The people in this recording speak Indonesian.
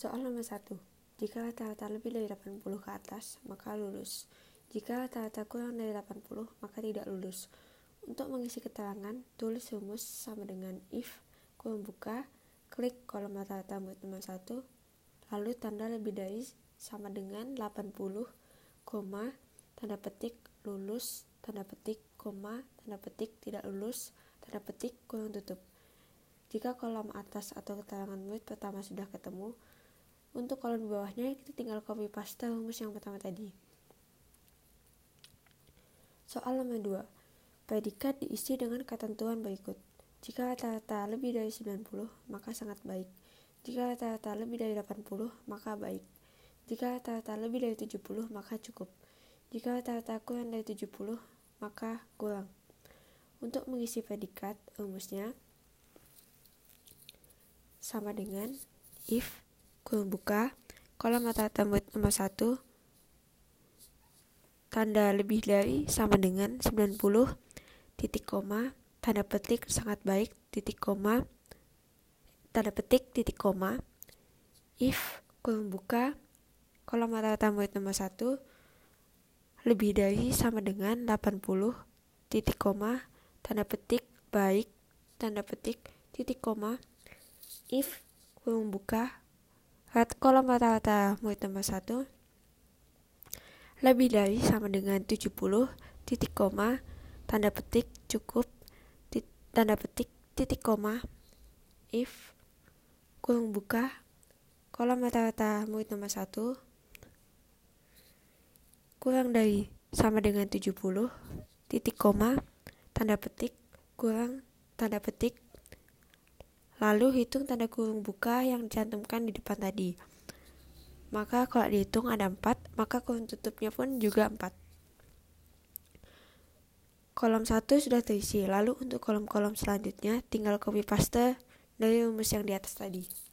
Soal nomor 1. Jika rata-rata lebih dari 80 ke atas, maka lulus. Jika rata-rata kurang dari 80, maka tidak lulus. Untuk mengisi keterangan, tulis rumus sama dengan if, kurung buka, klik kolom rata-rata murid nomor 1, lalu tanda lebih dari sama dengan 80, koma, tanda petik, lulus, tanda petik, koma, tanda petik, tidak lulus, tanda petik, kurung tutup. Jika kolom atas atau keterangan murid pertama sudah ketemu, untuk kolom bawahnya kita tinggal copy paste rumus yang pertama tadi. Soal nomor 2. Predikat diisi dengan ketentuan berikut. Jika rata-rata lebih dari 90, maka sangat baik. Jika rata-rata lebih dari 80, maka baik. Jika rata-rata lebih dari 70, maka cukup. Jika rata-rata kurang dari 70, maka kurang. Untuk mengisi predikat, rumusnya sama dengan if kurung buka, kolom rata-rata nomor 1, tanda lebih dari sama dengan 90, titik koma, tanda petik sangat baik, titik koma, tanda petik, titik koma, if, kurung buka, kolom rata-rata murid nomor 1, lebih dari sama dengan 80, titik koma, tanda petik, baik, tanda petik, titik koma, if, kurung buka, kolom rata-rata murid nomor 1 lebih dari sama dengan 70 titik koma tanda petik cukup tit, tanda petik titik koma if kurung buka. Kolom rata-rata murid nomor 1 kurang dari sama dengan 70 titik koma tanda petik kurang tanda petik Lalu hitung tanda kurung buka yang dicantumkan di depan tadi. Maka kalau dihitung ada 4, maka kurung tutupnya pun juga 4. Kolom 1 sudah terisi, lalu untuk kolom-kolom selanjutnya tinggal copy paste dari rumus yang di atas tadi.